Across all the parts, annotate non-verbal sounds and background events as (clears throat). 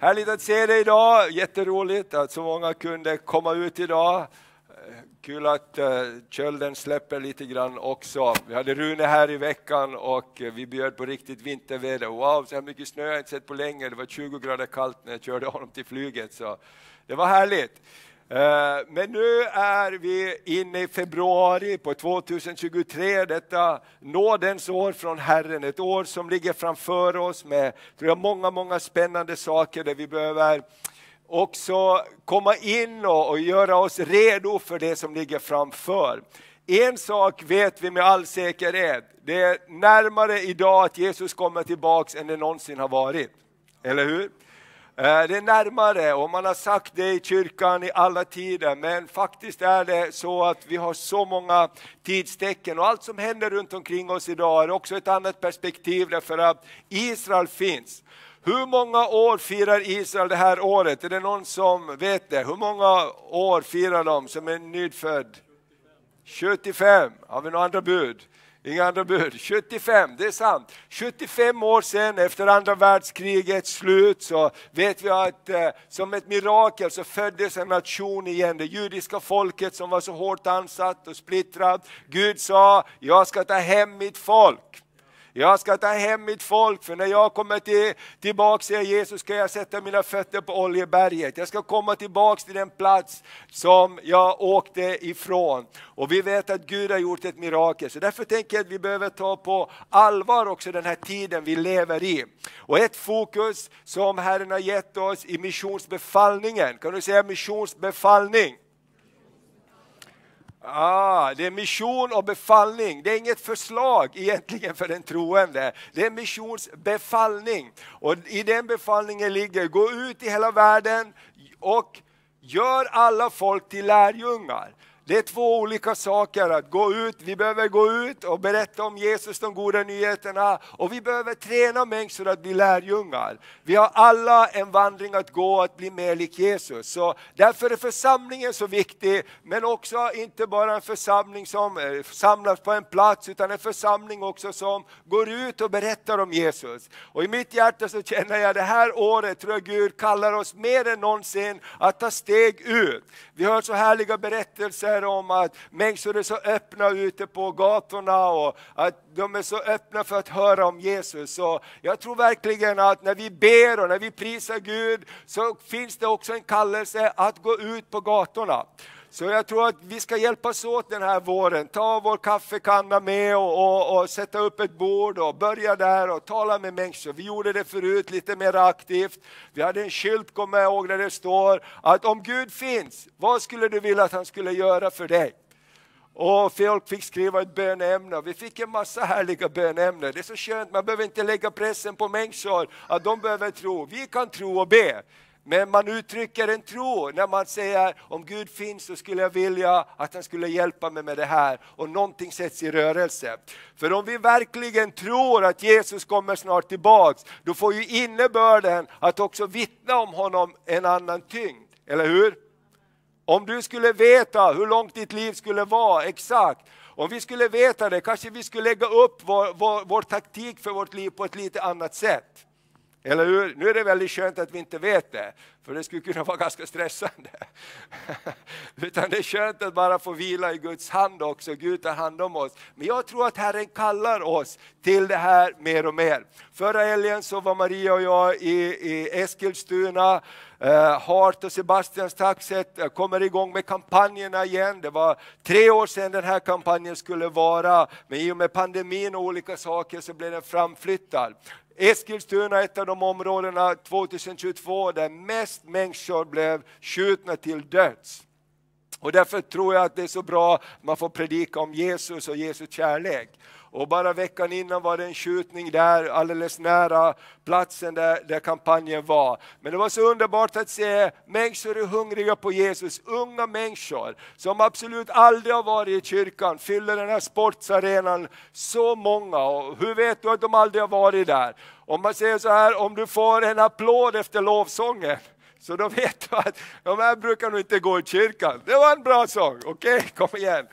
Härligt att se dig idag, jätteroligt att så många kunde komma ut idag. Eh, kul att eh, kölden släpper lite grann också. Vi hade Rune här i veckan och eh, vi bjöd på riktigt vinterväder. Wow, så här mycket snö har jag inte sett på länge. Det var 20 grader kallt när jag körde honom till flyget. Så det var härligt. Eh, men nu är vi inne i februari på 2023, detta nådens år från Herren, ett år som ligger framför oss med tror jag, många, många spännande saker där vi behöver också komma in och, och göra oss redo för det som ligger framför. En sak vet vi med all säkerhet, det är närmare idag att Jesus kommer tillbaks än det någonsin har varit. Eller hur? Eh, det är närmare och man har sagt det i kyrkan i alla tider, men faktiskt är det så att vi har så många tidstecken och allt som händer runt omkring oss idag är också ett annat perspektiv därför att Israel finns. Hur många år firar Israel det här året? Är det någon som vet det? Hur många år firar de som är nyfödd? 75. Har vi några andra bud? Inga andra bud. 75, det är sant. 75 år sedan efter andra världskrigets slut så vet vi att eh, som ett mirakel så föddes en nation igen, det judiska folket som var så hårt ansatt och splittrat. Gud sa, jag ska ta hem mitt folk. Jag ska ta hem mitt folk, för när jag kommer till, tillbaka, säger Jesus, ska jag sätta mina fötter på Oljeberget. Jag ska komma tillbaka till den plats som jag åkte ifrån. Och vi vet att Gud har gjort ett mirakel, så därför tänker jag att vi behöver ta på allvar också den här tiden vi lever i. Och ett fokus som Herren har gett oss i missionsbefallningen, kan du säga missionsbefallning? Ah, det är mission och befallning. Det är inget förslag egentligen för den troende. Det är missionsbefallning. Och i den befallningen ligger, gå ut i hela världen och gör alla folk till lärjungar. Det är två olika saker att gå ut, vi behöver gå ut och berätta om Jesus, de goda nyheterna och vi behöver träna människor att bli lärjungar. Vi har alla en vandring att gå att bli mer lik Jesus. Så därför är församlingen så viktig, men också inte bara en församling som eh, samlas på en plats utan en församling också som går ut och berättar om Jesus. Och i mitt hjärta så känner jag det här året tror jag Gud kallar oss mer än någonsin att ta steg ut. Vi hör så härliga berättelser berättar om att människor är så öppna ute på gatorna och att de är så öppna för att höra om Jesus. Och jag tror verkligen att när vi ber och när vi prisar Gud så finns det också en kallelse att gå ut på gatorna. Så jag tror att vi ska hjälpas åt den här våren. Ta vår kaffekanna med och, och, och, sätta upp ett bord och börja där och tala med människor. Vi gjorde det förut lite mer aktivt. Vi hade en skylt, kommer jag ihåg, där det står att om Gud finns, vad skulle du vilja att han skulle göra för dig? Och folk fick skriva ett bönämne och vi fick en massa härliga bönämnen. Det är så skönt, man behöver inte lägga pressen på människor att de behöver tro. Vi kan tro och be. Men man uttrycker en tro när man säger om Gud finns så skulle jag vilja att han skulle hjälpa mig med det här och någonting sätts i rörelse. För om vi verkligen tror att Jesus kommer snart tillbaks, då får ju innebörden att också vittna om honom en annan tyngd, eller hur? Om du skulle veta hur långt ditt liv skulle vara exakt, om vi skulle veta det kanske vi skulle lägga upp vår, vår, vår taktik för vårt liv på ett lite annat sätt. Eller hur? Nu är det väldigt skönt att vi inte vet det, för det skulle kunna (laughs) vara ganska stressande. (laughs) Utan det är skönt att bara få vila i Guds hand också, Gud tar hand om oss. Men jag tror att Herren kallar oss till det här mer och mer. Förra helgen så var Maria och jag i, i Eskilstuna, eh, Hart och Sebastians taxet eh, kommer igång med kampanjerna igen. Det var tre år sedan den här kampanjen skulle vara, men i och med pandemin och olika saker så blev den framflyttad. Eskilstuna är ett av de områdena 2022 där mest människor blev skjutna till döds. Och därför tror jag att det är så bra att man får predika om Jesus och Jesu kärlek. Och bara veckan innan var det en skjutning där alldeles nära platsen där, där kampanjen var. Men det var så underbart att se människor är hungriga på Jesus, unga människor som absolut aldrig har varit i kyrkan, fyller den här sportsarenan så många. Och hur vet du att de aldrig har varit där? Om man säger så här, om du får en applåd efter lovsången, så då vet du att de här brukar nog inte gå i kyrkan. Det var en bra sång, okej, okay, kom igen.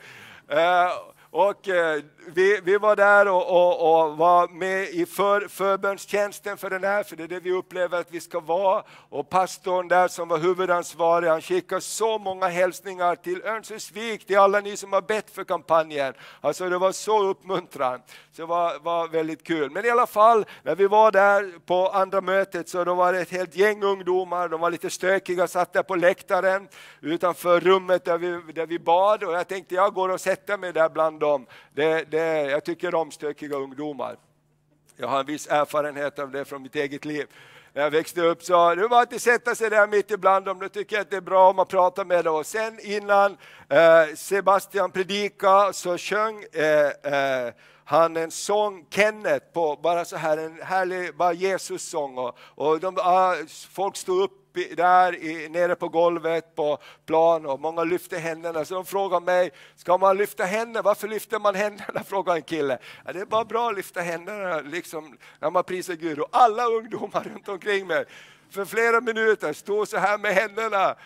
Uh, och uh, vi, vi var där och, och, och var med i för, förbönstjänsten för den här, för det är det vi upplever att vi ska vara. Och pastorn där som var huvudansvarig, han skickade så många hälsningar till Örnsköldsvik, till alla ni som har bett för kampanjen. Alltså det var så uppmuntrande, så det var, var väldigt kul. Men i alla fall, när vi var där på andra mötet så då var det ett helt gäng ungdomar, de var lite stökiga, satt där på läktaren utanför rummet där vi, där vi bad och jag tänkte jag går och sätter mig där bland dem. Det, det, jag tycker om stökiga ungdomar. Jag har en viss erfarenhet av det från mitt eget liv. När jag växte upp så det var att sätta sig där mitt ibland dem, då tycker jag att det är bra om man pratar med dem. Och sen innan eh, Sebastian predikade så sjöng eh, eh, han en sång, Kenneth, på bara så här en härlig bara Jesus-sång. Och, och de, folk stod upp där i, nere på golvet på plan och många lyfte händerna. Så de frågade mig, ska man lyfta händerna? Varför lyfter man händerna? (laughs) frågade en kille. Ja, det är bara bra att lyfta händerna liksom, när man prisar Gud. Och alla ungdomar runt omkring mig för flera minuter stod så här med händerna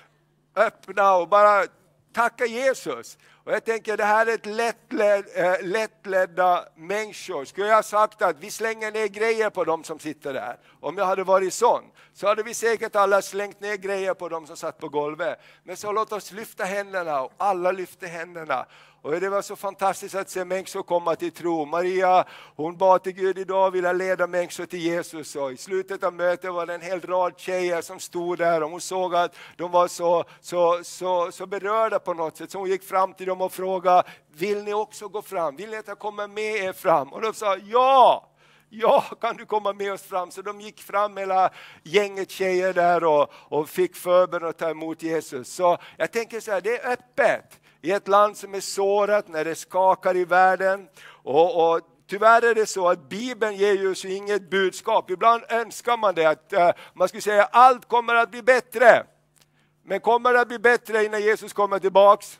öppna och bara tacka Jesus. Och jag tänker det här är ett lättled, äh, lättledda människor. Skulle jag ha sagt att vi slänger ner grejer på dem som sitter där, om jag hade varit sån, så hade vi säkert alla slängt ner grejer på dem som satt på golvet. Men så låt oss lyfta händerna, och alla lyfter händerna. Och det var så fantastiskt att se människor komma till tro. Maria hon bad till Gud idag och ville leda människor till Jesus. Och I slutet av mötet var det en hel rad tjejer som stod där och hon såg att de var så, så, så, så berörda på något sätt. Så hon gick fram till dem och frågade, vill ni också gå fram? Vill ni att jag kommer med er fram? Och de sa ja! Ja, kan du komma med oss fram? Så de gick fram hela gänget tjejer där och, och fick förbön att ta emot Jesus. Så jag tänker så här, det är öppet i ett land som är sårat, när det skakar i världen. Och, och Tyvärr är det så att Bibeln ger ju inget budskap. Ibland önskar man det, att uh, man skulle säga att allt kommer att bli bättre. Men kommer det att bli bättre innan Jesus kommer tillbaks?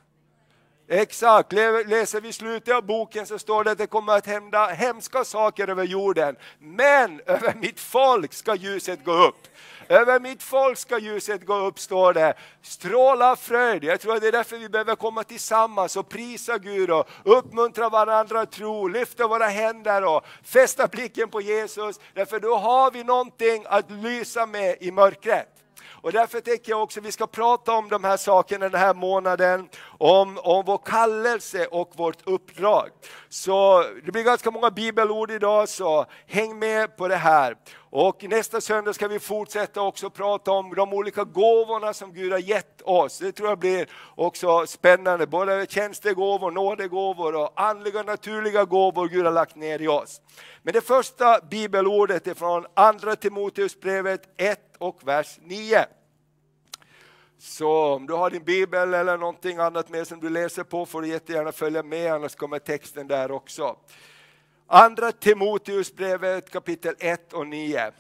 Exakt, läser vi slutet av boken så står det att det kommer att hända hemska saker över jorden. Men över mitt folk ska ljuset gå upp. Över mitt folk ska ljuset gå upp, står det. Stråla fröjd. Jag tror att det är därför vi behöver komma tillsammans och prisa Gud och uppmuntra varandra att tro, lyfta våra händer och fästa blicken på Jesus. Därför då har vi någonting att lysa med i mörkret. Och därför tänker jag också att vi ska prata om de här sakerna den här månaden, om, om vår kallelse och vårt uppdrag. Så det blir ganska många bibelord idag, så häng med på det här. Och nästa söndag ska vi fortsätta också prata om de olika gåvorna som Gud har gett oss. Det tror jag blir också spännande, både tjänstegåvor, nådegåvor och andliga naturliga gåvor Gud har lagt ner i oss. Men det första bibelordet är från Andra Timoteusbrevet 1 och vers 9. Så om du har din bibel eller någonting annat med som du läser på får du jättegärna följa med, annars kommer texten där också. Andra Timoteusbrevet kapitel 1 och 9.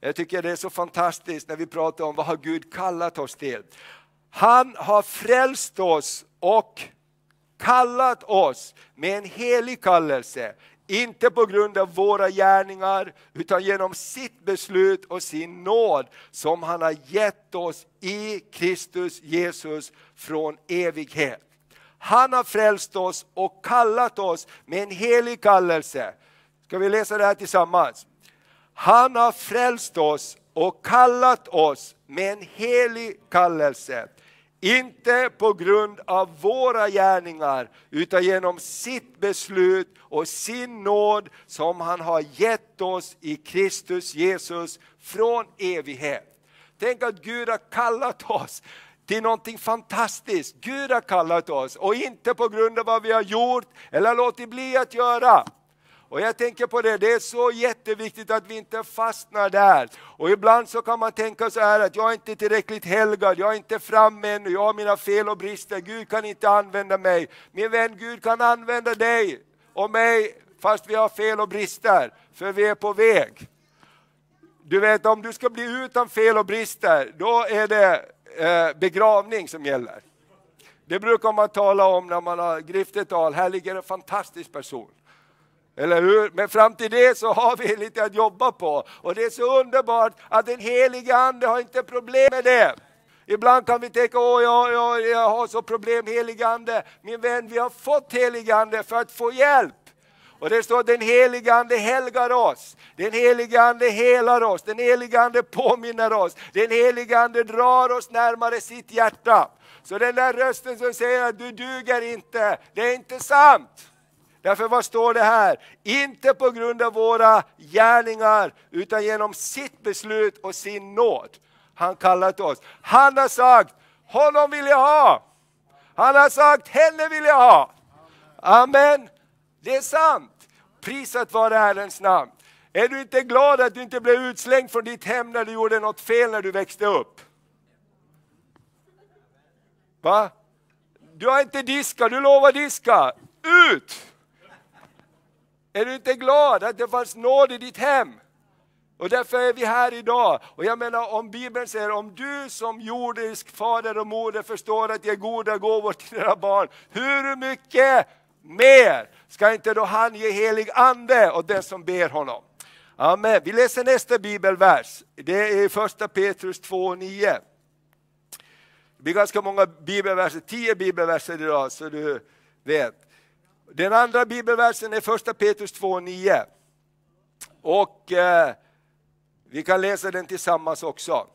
Jag tycker det är så fantastiskt när vi pratar om vad har Gud kallat oss till. Han har frälst oss och kallat oss med en helig kallelse, inte på grund av våra gärningar, utan genom sitt beslut och sin nåd som han har gett oss i Kristus Jesus från evighet. Han har frälst oss och kallat oss med en helig kallelse. Ska vi läsa det här tillsammans? Han har frälst oss och kallat oss med en helig kallelse inte på grund av våra gärningar, utan genom sitt beslut och sin nåd som han har gett oss i Kristus Jesus från evighet. Tänk att Gud har kallat oss till någonting fantastiskt. Gud har kallat oss och inte på grund av vad vi har gjort eller låtit bli att göra. Och jag tänker på det, det är så jätteviktigt att vi inte fastnar där. Och ibland så kan man tänka så här att jag är inte tillräckligt helgad, jag är inte framme ännu, jag har mina fel och brister, Gud kan inte använda mig. Min vän, Gud kan använda dig och mig fast vi har fel och brister, för vi är på väg. Du vet om du ska bli utan fel och brister, då är det eh, begravning som gäller. Det brukar man tala om när man har griftetal, här ligger en fantastisk person. Eller hur? Men fram till det så har vi lite att jobba på. Och det är så underbart att den heliga Ande har inte problem med det. Ibland kan vi tänka, åh jag, jag, jag har så problem heligande. Min vän, vi har fått heligande för att få hjälp. Och det står att den helige Ande helgar oss. Den helige Ande helar oss, den helige Ande påminner oss. Den helige Ande drar oss närmare sitt hjärta. Så den där rösten som säger att du duger inte, det är inte sant. Därför vad står det här? Inte på grund av våra gärningar utan genom sitt beslut och sin nåd. Han kallat oss. Han har sagt, honom vill jag ha. Han har sagt, henne vill jag ha. Amen. Det är sant. Prisat vare Herrens namn. Är du inte glad att du inte blev utslängd från ditt hem när du gjorde något fel när du växte upp? Va? Du har inte diskat, du lovar diska. Ut! Är du inte glad att det fanns nåd i ditt hem? Och därför är vi här idag. Och jag menar om Bibeln säger om du som jordisk fader och moder förstår att ge goda gåvor till dina barn, hur mycket mer ska inte då han ge helig ande åt den som ber honom? Amen. Vi läser nästa bibelvers. Det är första Petrus 2.9. Det blir ganska många bibelverser, tio bibelverser idag så du vet. Den andra bibelversen är 1 Petrus 2.9. Och eh, vi kan läsa den tillsammans också.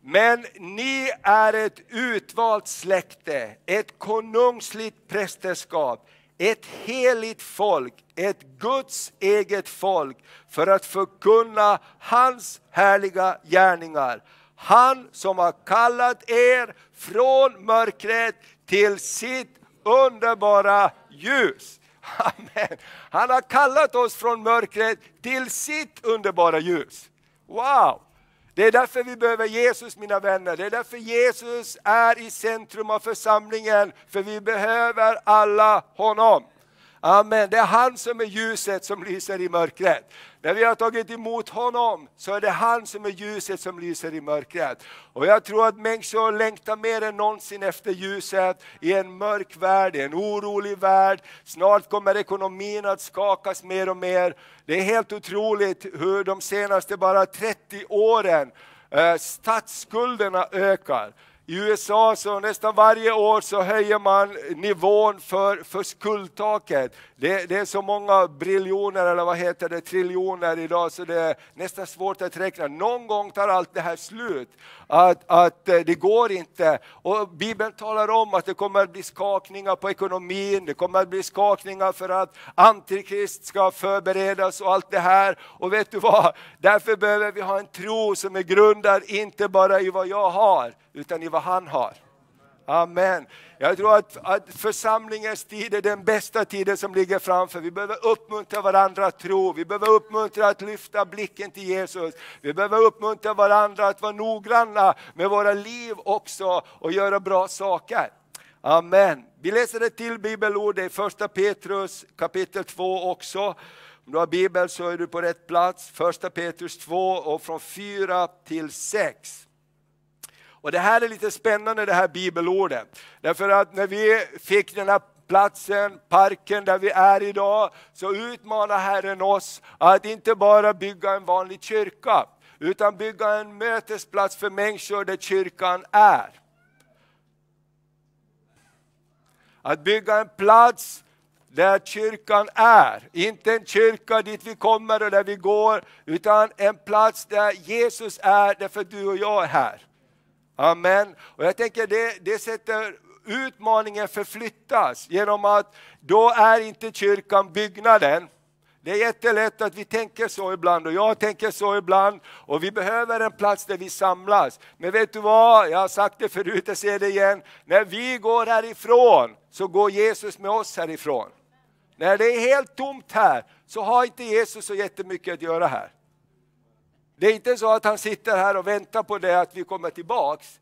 Men ni är ett utvalt släkte, ett konungsligt prästerskap, ett heligt folk, ett Guds eget folk för att förkunna hans härliga gärningar. Han som har kallat er från mörkret till sitt underbara ljus. (laughs) Amen. Han har kallat oss från mörkret till sitt underbara ljus. Wow! Det är därför vi behöver Jesus mina vänner. Det är därför Jesus är i centrum av församlingen. För vi behöver alla honom. Amen. Det är han som är ljuset som lyser i mörkret. När vi har tagit emot honom så är det han som är ljuset som lyser i mörkret. Och jag tror att människor längtar mer än någonsin efter ljuset i en mörk värld, i en orolig värld. Snart kommer ekonomin att skakas mer och mer. Det är helt otroligt hur de senaste bara 30 åren eh, statsskulderna ökar. I USA så nästan varje år så höjer man nivån för, för skuldtaket. Det, det, är så många briljoner, eller vad heter det, triljoner idag så det är nästan svårt att räkna. Någon gång tar allt det här slut. Att, att eh, det går inte. Och Bibeln talar om att det kommer att bli skakningar på ekonomin, det kommer att bli skakningar för att Antikrist ska förberedas och allt det här. Och vet du vad? Därför behöver vi ha en tro som är grundad inte bara i vad jag har, utan i vad han har. Amen. Jag tror att, att församlingens tid är den bästa tiden som ligger framför. Vi behöver uppmuntra varandra att tro, vi behöver uppmuntra att lyfta blicken till Jesus. Vi behöver uppmuntra varandra att vara noggranna med våra liv också och göra bra saker. Amen. Vi läser ett till bibelord i första Petrus kapitel 2 också. Om du har bibel så är du på rätt plats. Första Petrus 2 och från 4 till 6. Och det här är lite spännande det här bibelordet. Därför att när vi fick den här platsen, parken där vi är idag, så utmanar Herren oss att inte bara bygga en vanlig kyrka, utan bygga en mötesplats för människor där kyrkan är. Att bygga en plats där kyrkan är. Inte en kyrka dit vi kommer och där vi går, utan en plats där Jesus är, därför du och jag är här. Amen. Och jag tänker det, det sätter utmaningen förflyttas genom att då är inte kyrkan byggnaden. Det är jättelätt att vi tänker så ibland och jag tänker så ibland och vi behöver en plats där vi samlas. Men vet du vad, jag har sagt det förut, jag säger det igen. När vi går härifrån så går Jesus med oss härifrån. När det är helt tomt här så har inte Jesus så jättemycket att göra här. Det är inte så att han sitter här och väntar på det att vi kommer tillbaks.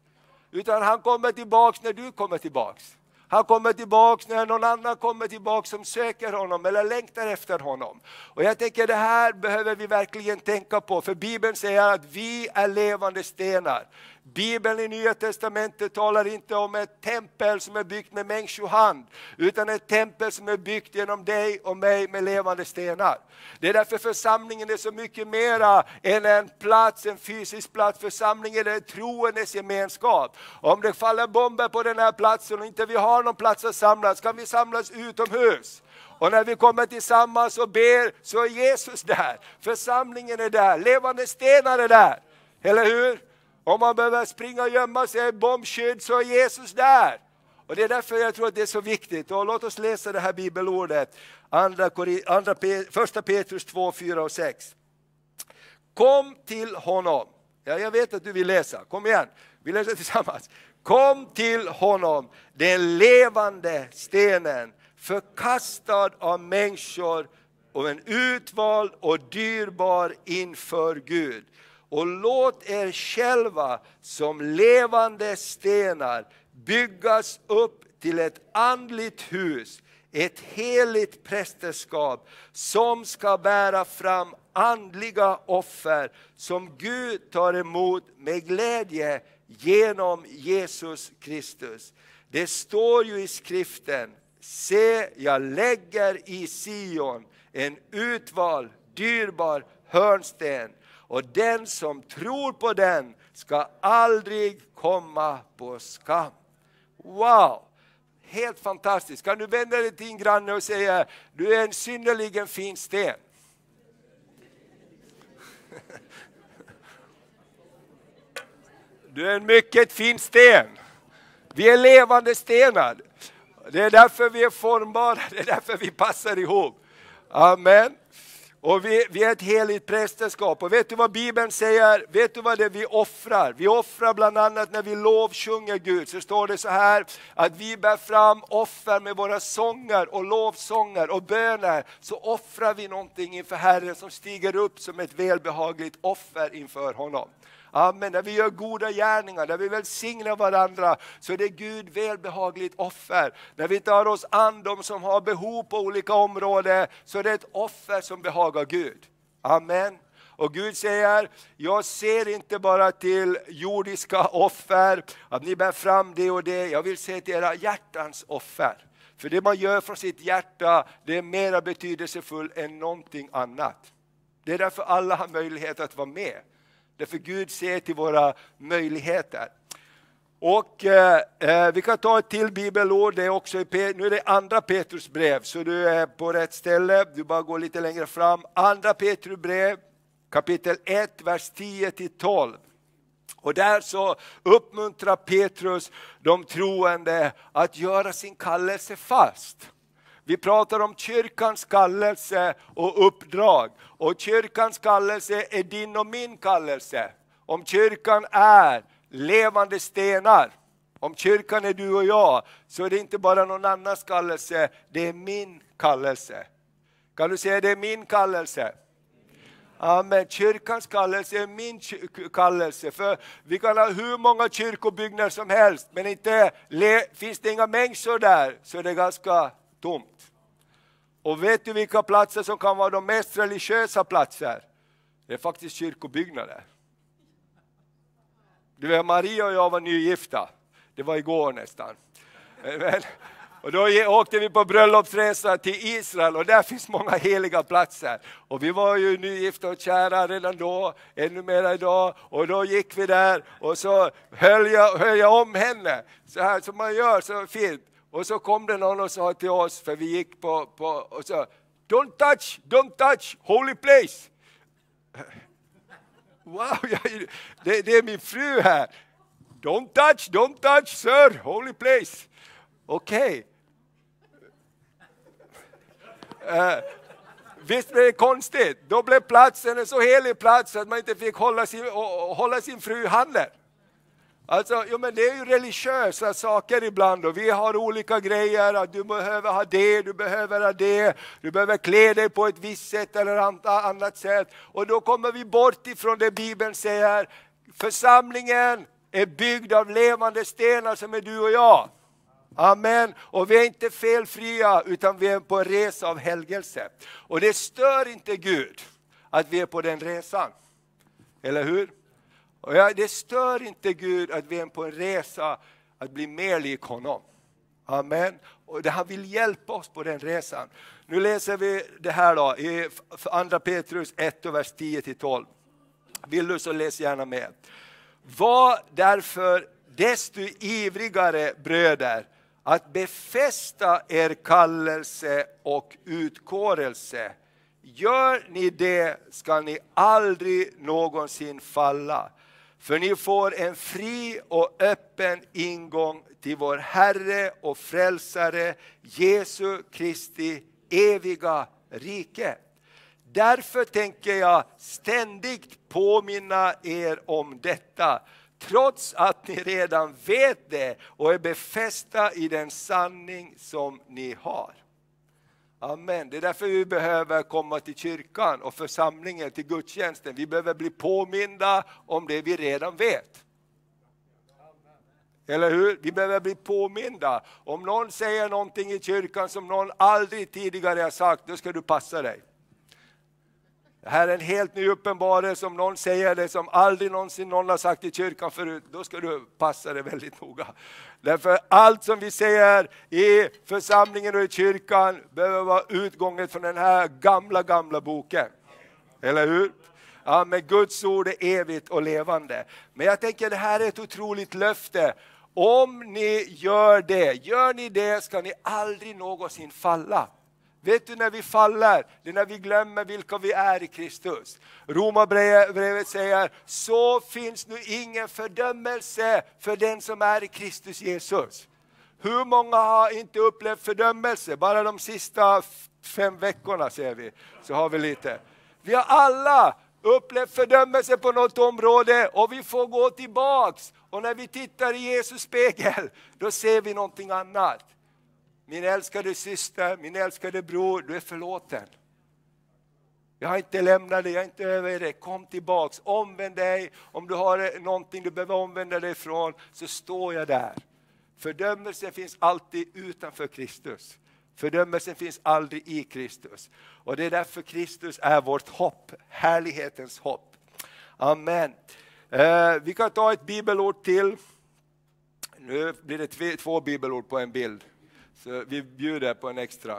Utan han kommer tillbaks när du kommer tillbaks. Han kommer tillbaks när någon annan kommer tillbaks som söker honom eller längtar efter honom. Och jag tänker det här behöver vi verkligen tänka på, för Bibeln säger att vi är levande stenar. Bibeln i Nya Testamentet talar inte om ett tempel som är byggt med människohand, utan ett tempel som är byggt genom dig och mig med levande stenar. Det är därför församlingen är så mycket mera än en plats, en fysisk plats. Församlingen är troendes gemenskap. Om det faller bomber på den här platsen och inte vi har någon plats att samlas, kan vi samlas utomhus Och när vi kommer tillsammans och ber så är Jesus där. Församlingen är där, levande stenar är där. Eller hur? Om man behöver springa och gömma sig i bombskydd så är Jesus där. Och Det är därför jag tror att det är så viktigt. Och låt oss läsa det här bibelordet, andra, andra, första Petrus 2, 4 och 6. Kom till honom. Ja, jag vet att du vill läsa, kom igen, vi läser tillsammans. Kom till honom, den levande stenen, förkastad av människor och en utvald och dyrbar inför Gud. Och låt er själva som levande stenar byggas upp till ett andligt hus, ett heligt prästerskap som ska bära fram andliga offer som Gud tar emot med glädje genom Jesus Kristus. Det står ju i skriften, se jag lägger i Sion en utvald, dyrbar hörnsten och den som tror på den ska aldrig komma på skam. Wow! Helt fantastiskt. Kan du vända dig till din granne och säga, du är en synnerligen fin sten. (laughs) Du är en mycket fin sten. Vi är levande stenar. Det är därför vi är formbara, det är därför vi passar ihop. Amen. Och vi, vi, är ett heligt prästerskap. Och vet du vad Bibeln säger? Vet du vad det är vi offrar? Vi offrar bland annat när vi lovsjunger Gud. Så står det så här att vi bär fram offer med våra sånger och lovsånger och böner. Så offrar vi någonting inför Herren som stiger upp som ett välbehagligt offer inför honom. Amen. När vi gör goda gärningar, när vi välsignar varandra, så är det Gud välbehagligt offer. När vi tar oss an de som har behov på olika områden, så är det ett offer som behagar Gud. Amen. Och Gud säger, jag ser inte bara till jordiska offer, att ni bär fram det och det, jag vill se till era hjärtans offer. För det man gör från sitt hjärta, det är mer betydelsefullt än någonting annat. Det är därför alla har möjlighet att vara med. Därför Gud ser till våra möjligheter. Och eh, eh, Vi kan ta ett till bibelord, det är också i, nu är det andra Petrus brev, så du är på rätt ställe, du bara går lite längre fram. Andra Petrus brev, kapitel 1, vers 10 12. Och där så uppmuntrar Petrus de troende att göra sin kallelse fast. Vi pratar om kyrkans kallelse och uppdrag. Och kyrkans kallelse är din och min kallelse. Om kyrkan är levande stenar, om kyrkan är du och jag, så är det inte bara någon annans kallelse, det är min kallelse. Kan du säga det är min kallelse? Amen. Kyrkans kallelse är min kallelse. För vi kan ha hur många kyrkobyggnader som helst, men inte, finns det inga människor där så är det ganska tomt. Och vet du vilka platser som kan vara de mest religiösa platser? Det är faktiskt kyrkobyggnader. Du vet, Maria och jag var nygifta. Det var igår nästan. Men, och då åkte vi på bröllopsresa till Israel och där finns många heliga platser. Och vi var ju nygifta och kära redan då, ännu mer idag. Och då gick vi där och så höll jag, höll jag om henne, så här som man gör så fint. Och så kom det någon och sa till oss, för vi gick på, på och sa Don't touch, don't touch, holy place. (laughs) Wow, det, det är min fru här. Don't touch, don't touch sir, holy place. Okej. Okay. (laughs) Uh, eh, visst blev det konstigt? Då blev platsen en så helig plats att man inte fick hålla sin, hålla sin fru i handen. Alltså, jo, men det är ju religiösa saker ibland och vi har olika grejer, att du behöver ha det, du behöver ha det, du behöver klä dig på ett visst sätt eller annat sätt. Och då kommer vi bort ifrån det Bibeln säger, församlingen är byggd av levande stenar som är du och jag. Amen. Och vi är inte felfria utan vi är på en resa av helgelse. Och det stör inte Gud att vi är på den resan. Eller hur? Och jag, det stör inte Gud att vi är på en resa att bli mer lik honom. Amen. Och han vill hjälpa oss på den resan. Nu läser vi det här då, i andra Petrus 1, vers 10-12. Vill du så läs gärna med. Var därför desto ivrigare bröder att befästa er kallelse och utkårelse. Gör ni det ska ni aldrig någonsin falla. För ni får en fri och öppen ingång till vår Herre och Frälsare Jesu Kristi eviga rike. Därför tänker jag ständigt påminna er om detta, trots att ni redan vet det och är befästa i den sanning som ni har. Amen. Det är därför vi behöver komma till kyrkan och församlingen, till gudstjänsten. Vi behöver bli påminda om det vi redan vet. Eller hur? Vi behöver bli påminda. Om någon säger någonting i kyrkan som någon aldrig tidigare har sagt, då ska du passa dig. Det här är en helt ny uppenbarelse, om någon säger det som aldrig någonsin någon har sagt i kyrkan förut, då ska du passa dig väldigt noga. Därför allt som vi säger i församlingen och i kyrkan behöver vara utgånget från den här gamla, gamla boken. Eller hur? Ja, men Guds ord är evigt och levande. Men jag tänker det här är ett otroligt löfte. Om ni gör det, gör ni det ska ni aldrig någonsin falla. Vet du när vi faller? Det är när vi glömmer vilka vi är i Kristus. Romarbrevet säger, så finns nu ingen fördömelse för den som är i Kristus Jesus. Hur många har inte upplevt fördömelse? Bara de sista fem veckorna ser vi, så har vi lite. Vi har alla upplevt fördömelse på något område och vi får gå tillbaks. Och när vi tittar i Jesus spegel, då ser vi någonting annat. Min älskade syster, min älskade bror, du är förlåten. Jag har inte lämnat dig, jag är inte över dig. Kom tillbaks, omvänd dig. Om du har någonting du behöver omvända dig ifrån, så står jag där. Fördömelse finns alltid utanför Kristus. Fördömelsen finns aldrig i Kristus. Och det är därför Kristus är vårt hopp, härlighetens hopp. Amen. Eh, vi kan ta ett bibelord till. Nu blir det två bibelord på en bild. Så vi bjuder på en extra.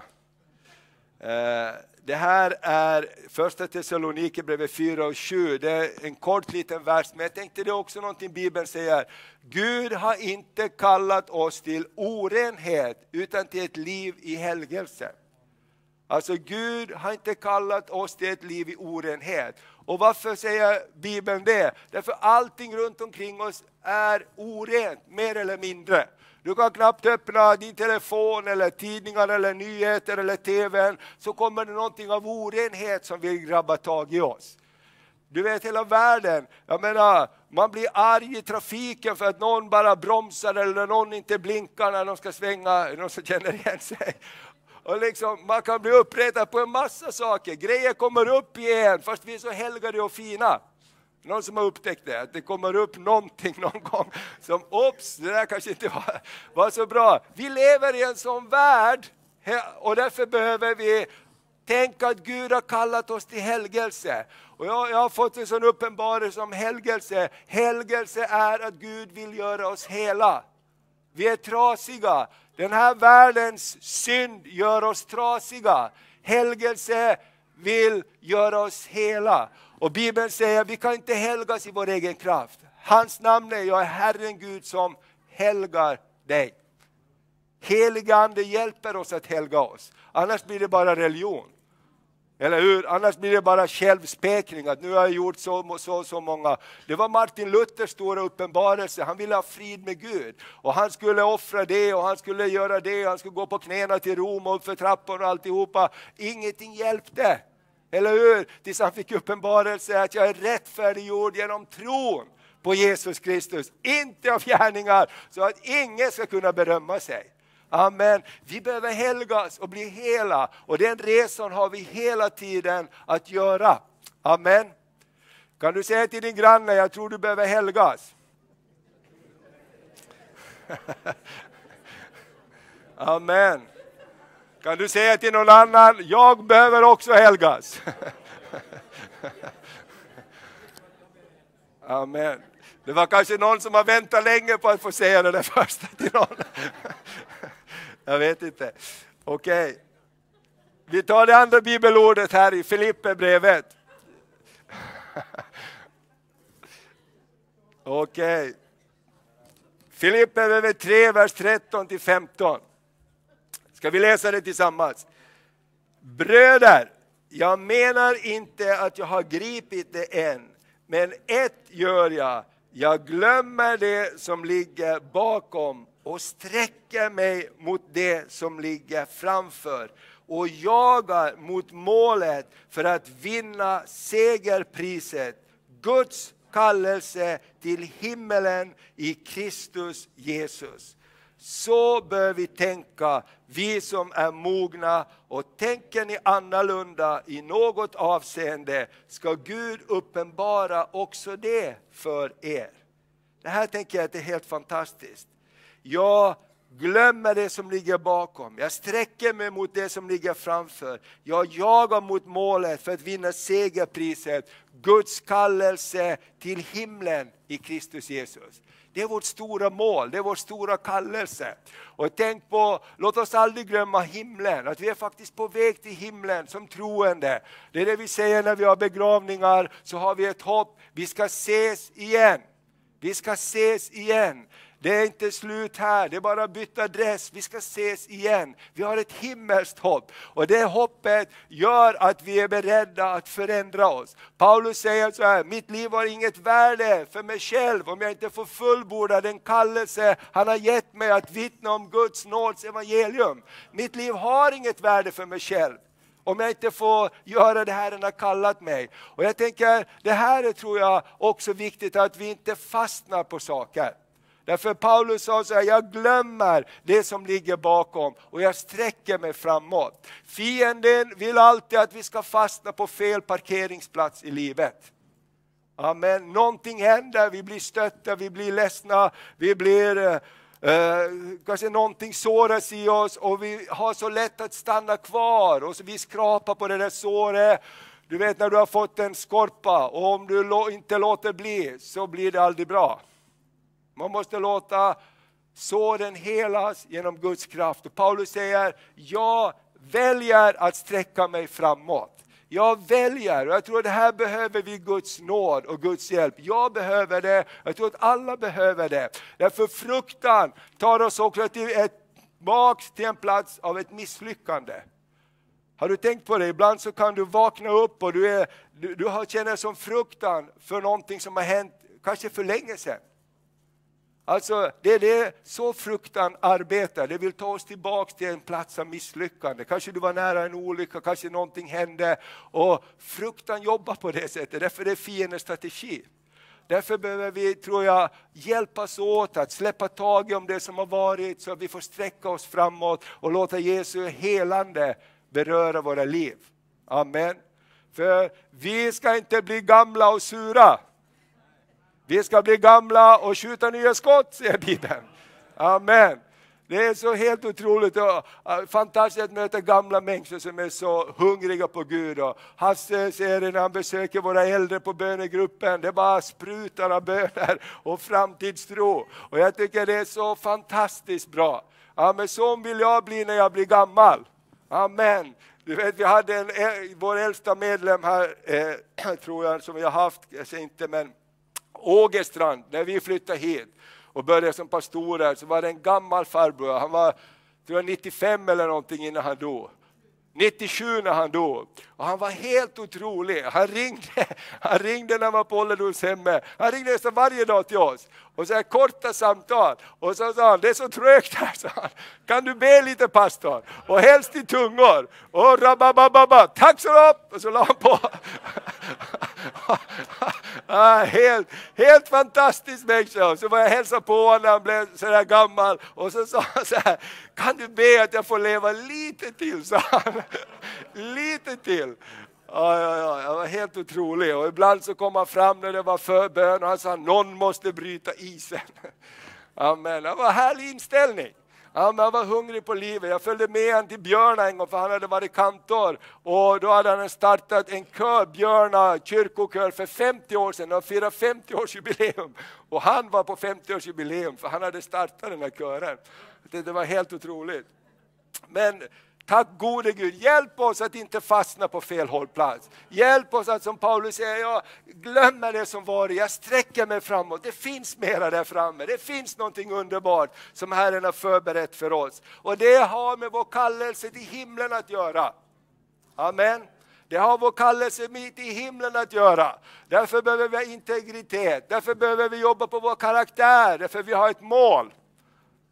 Eh, det här är första Thessalonikerbrevet 4 och 7. Det är en kort liten vers, men jag tänkte det är också någonting Bibeln säger. Gud har inte kallat oss till orenhet, utan till ett liv i helgelse. Alltså Gud har inte kallat oss till ett liv i orenhet. Och varför säger Bibeln det? Därför allting runt omkring oss är orent, mer eller mindre. Du kan knappt öppna din telefon eller tidningar eller nyheter eller TVn så kommer det någonting av orenhet som vill grabba tag i oss. Du vet hela världen, jag menar, man blir arg i trafiken för att någon bara bromsar eller någon inte blinkar när de ska svänga, någon som känner igen sig. Och liksom, man kan bli uppretad på en massa saker, grejer kommer upp igen fast vi är så helgade och fina. Någon som har upptäckt det, att det kommer upp någonting (laughs) någon gång som, ops, det där kanske inte var, var så bra. Vi lever i en sån värld och därför behöver vi tänka att Gud har kallat oss till helgelse. Och jag, jag har fått en sån uppenbarelse om helgelse. Helgelse är att Gud vill göra oss hela. Vi är trasiga. Den här världens synd gör oss trasiga. Helgelse vill göra oss hela. Och Bibeln säger att vi kan inte helgas i vår egen kraft. Hans namn är jag är Herren Gud som helgar dig. Heliga Ande hjälper oss att helga oss, annars blir det bara religion. Eller hur? Annars blir det bara självspekning, att nu har jag gjort så så, så många. Det var Martin Luthers stora uppenbarelse, han ville ha frid med Gud. Och han skulle offra det och han skulle göra det, han skulle gå på knäna till Rom och uppför trappor och alltihopa. Ingenting hjälpte. Eller hur? Tills han fick uppenbarelse att jag är rättfärdiggjord genom tron på Jesus Kristus, inte av gärningar, så att ingen ska kunna berömma sig. Amen. Vi behöver helgas och bli hela och den resan har vi hela tiden att göra. Amen. Kan du säga till din granne, jag tror du behöver helgas? (laughs) Amen. Kan du säga till någon annan, jag behöver också helgas. (laughs) Amen. Det var kanske någon som har väntat länge på att få säga det där första till någon. (laughs) Jag vet inte. Okej. Okay. Vi tar det andra bibelordet här i Filipperbrevet. (laughs) Okej. Okay. Filipperbrevet 3, vers 13 till 15. Ska vi läsa det tillsammans? Bröder, jag menar inte att jag har gripit det än, men ett gör jag. Jag glömmer det som ligger bakom och sträcker mig mot det som ligger framför och jagar mot målet för att vinna segerpriset, Guds kallelse till himmelen i Kristus Jesus. Så bör vi tänka, vi som är mogna, och tänker ni annorlunda i något avseende ska Gud uppenbara också det för er. Det här tänker jag är helt fantastiskt. Jag glömmer det som ligger bakom, jag sträcker mig mot det som ligger framför. Jag jagar mot målet för att vinna segerpriset, Guds kallelse till himlen i Kristus Jesus. Det är vårt stora mål, det är vår stora kallelse. Och tänk på, låt oss aldrig glömma himlen, att vi är faktiskt på väg till himlen som troende. Det är det vi säger när vi har begravningar, så har vi ett hopp, vi ska ses igen. Vi ska ses igen. Det är inte slut här, det är bara att byta adress, vi ska ses igen. Vi har ett himmelskt hopp och det hoppet gör att vi är beredda att förändra oss. Paulus säger så här, mitt liv har inget värde för mig själv om jag inte får fullborda den kallelse han har gett mig att vittna om Guds nåds evangelium. Mitt liv har inget värde för mig själv om jag inte får göra det här han har kallat mig. Och jag tänker, det här är tror jag också viktigt att vi inte fastnar på saker. Därför Paulus sa så här, jag glömmer det som ligger bakom och jag sträcker mig framåt. Fienden vill alltid att vi ska fastna på fel parkeringsplats i livet. Amen. Någonting händer, vi blir stötta, vi blir ledsna, vi blir Uh, kanske någonting såras i oss och vi har så lätt att stanna kvar och så vi skrapar på det där såret. Du vet när du har fått en skorpa och om du inte låter bli så blir det aldrig bra. Man måste låta såren helas genom Guds kraft. Och Paulus säger, jag väljer att sträcka mig framåt. Jag väljer, och jag tror att det här behöver vi Guds nåd och Guds hjälp. Jag behöver det, jag tror att alla behöver det. Därför fruktan tar oss också till ett, till en plats av ett misslyckande. Har du tänkt på det? Ibland så kan du vakna upp och du, är, du, du känner som fruktan för någonting som har hänt kanske för länge sedan. Alltså, det är det, så fruktan arbetar. Det vill ta oss tillbaka till en plats av misslyckande. Kanske du var nära en olycka, kanske någonting hände. Och fruktan jobbar på det sättet, därför är det fiendens strategi. Därför behöver vi, tror jag, hjälpas åt att släppa taget om det som har varit, så att vi får sträcka oss framåt och låta Jesu helande beröra våra liv. Amen. För vi ska inte bli gamla och sura. Vi ska bli gamla och skjuta nya skott, säger Bibeln. Amen. Det är så helt otroligt och fantastiskt att möta gamla människor som är så hungriga på Gud. Och Hasse säger det när han besöker våra äldre på bönegruppen, det bara sprutar av böner och framtidstro. Och jag tycker det är så fantastiskt bra. Amen, så vill jag bli när jag blir gammal. Amen. Du vet, vi hade en, eh, vår äldsta medlem här, eh, (clears throat) tror jag, som vi har haft, jag säger inte, men Ågestrand, när vi flyttade hit och började som pastorer så var det en gammal farbror, han var tror jag, 95 eller någonting innan han dog. 97 när han dog. Och han var helt otrolig. Han ringde, (laughs) han ringde när han var på ålderdomshemmet. Han ringde nästan varje dag till oss. Och så här korta samtal. Och så sa han, det är så trögt här, sa han. Kan du be lite pastor? Och helst i tungor. Och rababababa, tack så du Och så la han på. (laughs) ah, helt, helt fantastisk människa. Så var jag hälsade på honom när han blev så där gammal. Och så sa han så här, kan du be att jag får leva lite till, sa han. (laughs) lite till. Ja, ja, ja, jag var helt otrolig. Och ibland så kom han fram när det var förbön och han sa någon måste bryta isen. (laughs) Amen. Det var en härlig inställning. Amen. han var hungrig på livet. Jag följde med honom till Björna en gång för han hade varit kantor. Och då hade han startat en kör, Björna kyrkokör för 50 år sedan. De firade 50-årsjubileum. Och han var på 50-årsjubileum för han hade startat den här kören. Det var helt otroligt. Men Tack gode Gud, hjälp oss att inte fastna på fel hållplats. Hjälp oss att som Paulus säger, jag glömmer det som varit. jag sträcker mig framåt. Det finns mera där framme, det finns någonting underbart som Herren har förberett för oss. Och det har med vår kallelse till himlen att göra. Amen. Det har vår kallelse mitt i himlen att göra. Därför behöver vi ha integritet, därför behöver vi jobba på vår karaktär, därför vi har ett mål.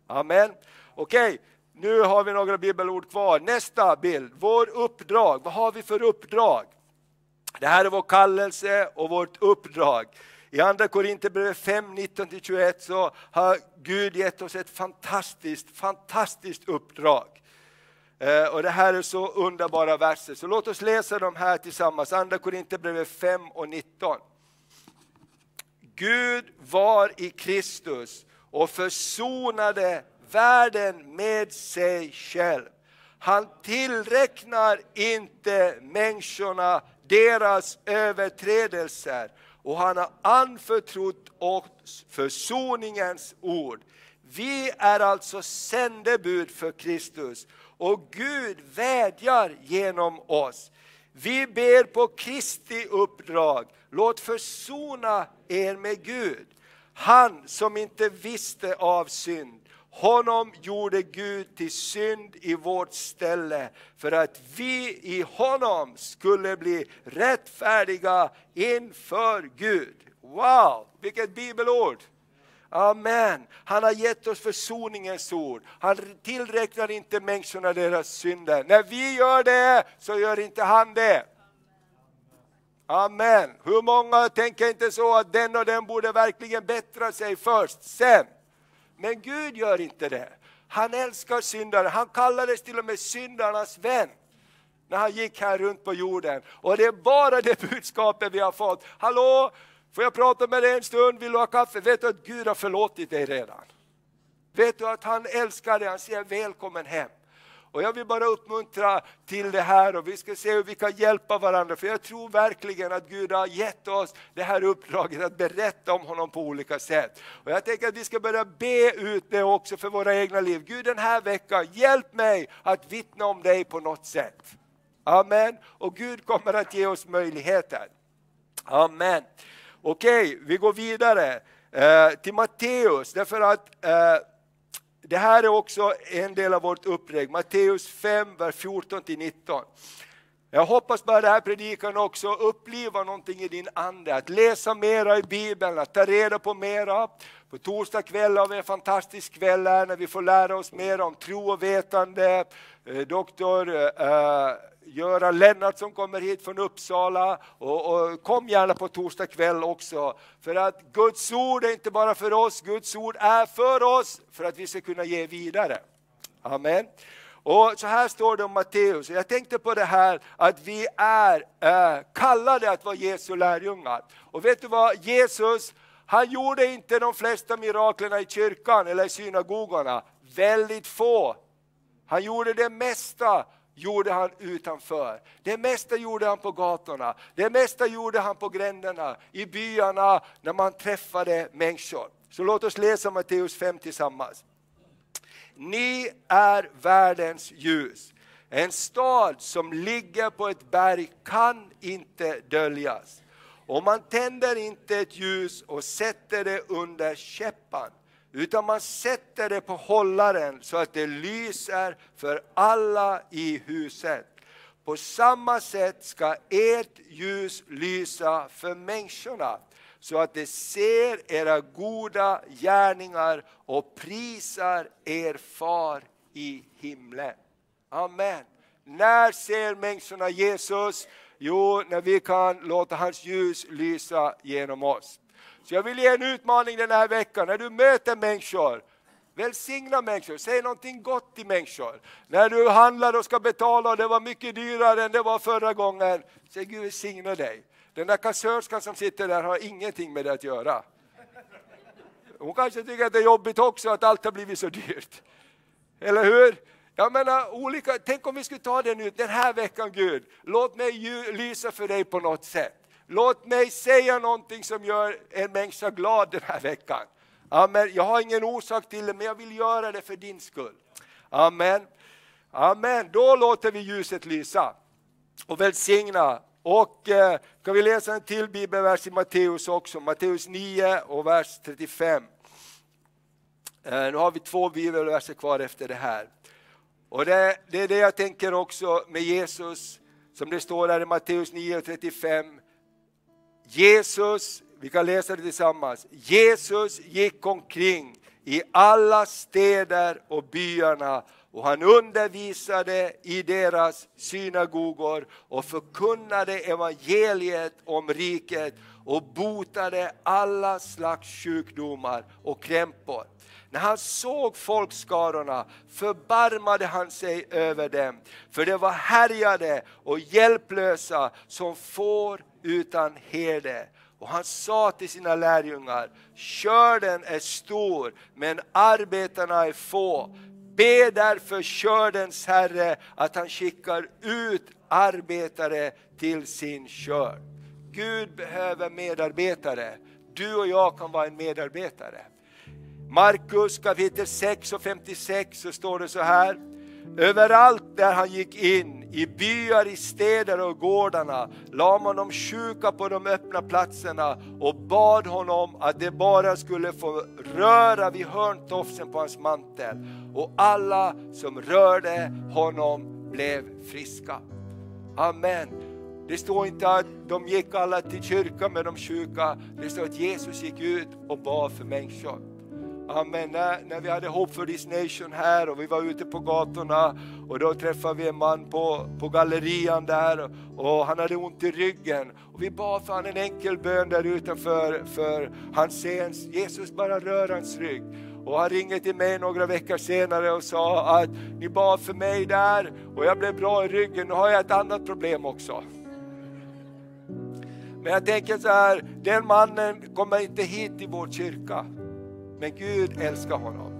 Amen. Okej, okay nu har vi några bibelord kvar. Nästa bild, vår uppdrag. Vad har vi för uppdrag? Det här är vår kallelse och vårt uppdrag. I Andra Korinthierbrevet 5, 19-21 så har Gud gett oss ett fantastiskt, fantastiskt uppdrag. Eh, och det här är så underbara verser, så låt oss läsa dem här tillsammans. Andra Korinthierbrevet 5 och 19. Gud var i Kristus och försonade världen med sig själv. Han tillräknar inte människorna deras överträdelser och han har anförtrott oss försoningens ord. Vi är alltså sändebud för Kristus och Gud vädjar genom oss. Vi ber på Kristi uppdrag, låt försona er med Gud. Han som inte visste av synd, honom gjorde Gud till synd i vårt ställe för att vi i honom skulle bli rättfärdiga inför Gud. Wow, vilket bibelord! Amen. Han har gett oss försoningens ord. Han tillräknar inte människorna deras synder. När vi gör det så gör inte han det. Amen. Hur många tänker inte så att den och den borde verkligen bättra sig först, sen? Men Gud gör inte det. Han älskar syndare. Han kallades till och med syndarnas vän när han gick här runt på jorden. Och det är bara det budskapet vi har fått. Hallå, får jag prata med dig en stund? Vill du ha kaffe? Vet du att Gud har förlåtit dig redan? Vet du att han älskar dig? Han säger välkommen hem. Och jag vill bara uppmuntra till det här och vi ska se hur vi kan hjälpa varandra. För jag tror verkligen att Gud har gett oss det här uppdraget att berätta om honom på olika sätt. Och jag tänker att vi ska börja be ut det också för våra egna liv. Gud den här veckan, hjälp mig att vittna om dig på något sätt. Amen. Och Gud kommer att ge oss möjligheter. Amen. Okej, vi går vidare eh, till Matteus, därför att eh, det här är också en del av vårt upplägg, Matteus 5, vers 14-19. Jag hoppas bara det här predikan också upplivar någonting i din ande, att läsa mera i Bibeln, att ta reda på mera. På torsdag kväll har vi en fantastisk kväll här när vi får lära oss mer om tro och vetande. Eh, doktor eh, eh, Göran Lennartsson kommer hit från Uppsala och, och, kom gärna på torsdag kväll också. För att Guds ord är inte bara för oss, Guds ord är för oss för att vi ska kunna ge vidare. Amen. Och så här står det om Matteus, jag tänkte på det här att vi är eh, kallade att vara Jesu lärjungar. Och vet du vad, Jesus han gjorde inte de flesta miraklerna i kyrkan eller i synagogorna, väldigt få. Han gjorde det mesta gjorde han utanför. Det mesta gjorde han på gatorna, det mesta gjorde han på gränderna, i byarna, när man träffade människor. Så låt oss läsa Matteus 5 tillsammans. Ni är världens ljus. En stad som ligger på ett berg kan inte döljas. Och man tänder inte ett ljus och sätter det under käppan utan man sätter det på hållaren så att det lyser för alla i huset. På samma sätt ska ert ljus lysa för människorna så att de ser era goda gärningar och prisar er far i himlen. Amen. När ser människorna Jesus? Jo, när vi kan låta hans ljus lysa genom oss. Så jag vill ge en utmaning den här veckan, när du möter människor, välsigna människor, säg någonting gott till människor. När du handlar och ska betala och det var mycket dyrare än det var förra gången, säg Gud välsigna dig. Den där kassörskan som sitter där har ingenting med det att göra. Hon kanske tycker att det är jobbigt också att allt har blivit så dyrt. Eller hur? Jag menar, olika, tänk om vi skulle ta den ut den här veckan Gud, låt mig lysa för dig på något sätt. Låt mig säga någonting som gör en människa glad den här veckan. Amen. Jag har ingen orsak till det, men jag vill göra det för din skull. Amen. Amen, då låter vi ljuset lysa och välsigna. Och eh, kan vi läsa en till bibelvers i Matteus också, Matteus 9 och vers 35. Eh, nu har vi två bibelverser kvar efter det här. Och det, det, är det jag tänker också med Jesus, som det står här i Matteus 9 och 35. Jesus, vi kan läsa det tillsammans. Jesus gick omkring i alla städer och byarna och han undervisade i deras synagogor och förkunnade evangeliet om riket och botade alla slags sjukdomar och krämpor. När han såg folkskarorna förbarmade han sig över dem, för de var härjade och hjälplösa som får utan herde. Och han sa till sina lärjungar, körden är stor men arbetarna är få. Be därför kördens Herre att han skickar ut arbetare till sin skörd. Gud behöver medarbetare. Du och jag kan vara en medarbetare. Markus kapitel 6 och 56 så står det så här. Överallt där han gick in, i byar, i städer och gårdarna, la man de sjuka på de öppna platserna och bad honom att de bara skulle få röra vid hörntofsen på hans mantel. Och alla som rörde honom blev friska. Amen. Det står inte att de gick alla till kyrkan med de sjuka, det står att Jesus gick ut och bad för människor. Amen. När, när vi hade Hope for this nation här och vi var ute på gatorna och då träffade vi en man på, på gallerian där och han hade ont i ryggen. Och vi bad för honom en enkel bön där utanför för hans scen. Jesus bara rör hans rygg. Och han ringde till mig några veckor senare och sa att ni bad för mig där och jag blev bra i ryggen, nu har jag ett annat problem också. Men jag tänker så här, den mannen kommer inte hit till vår kyrka. Men Gud älskar honom.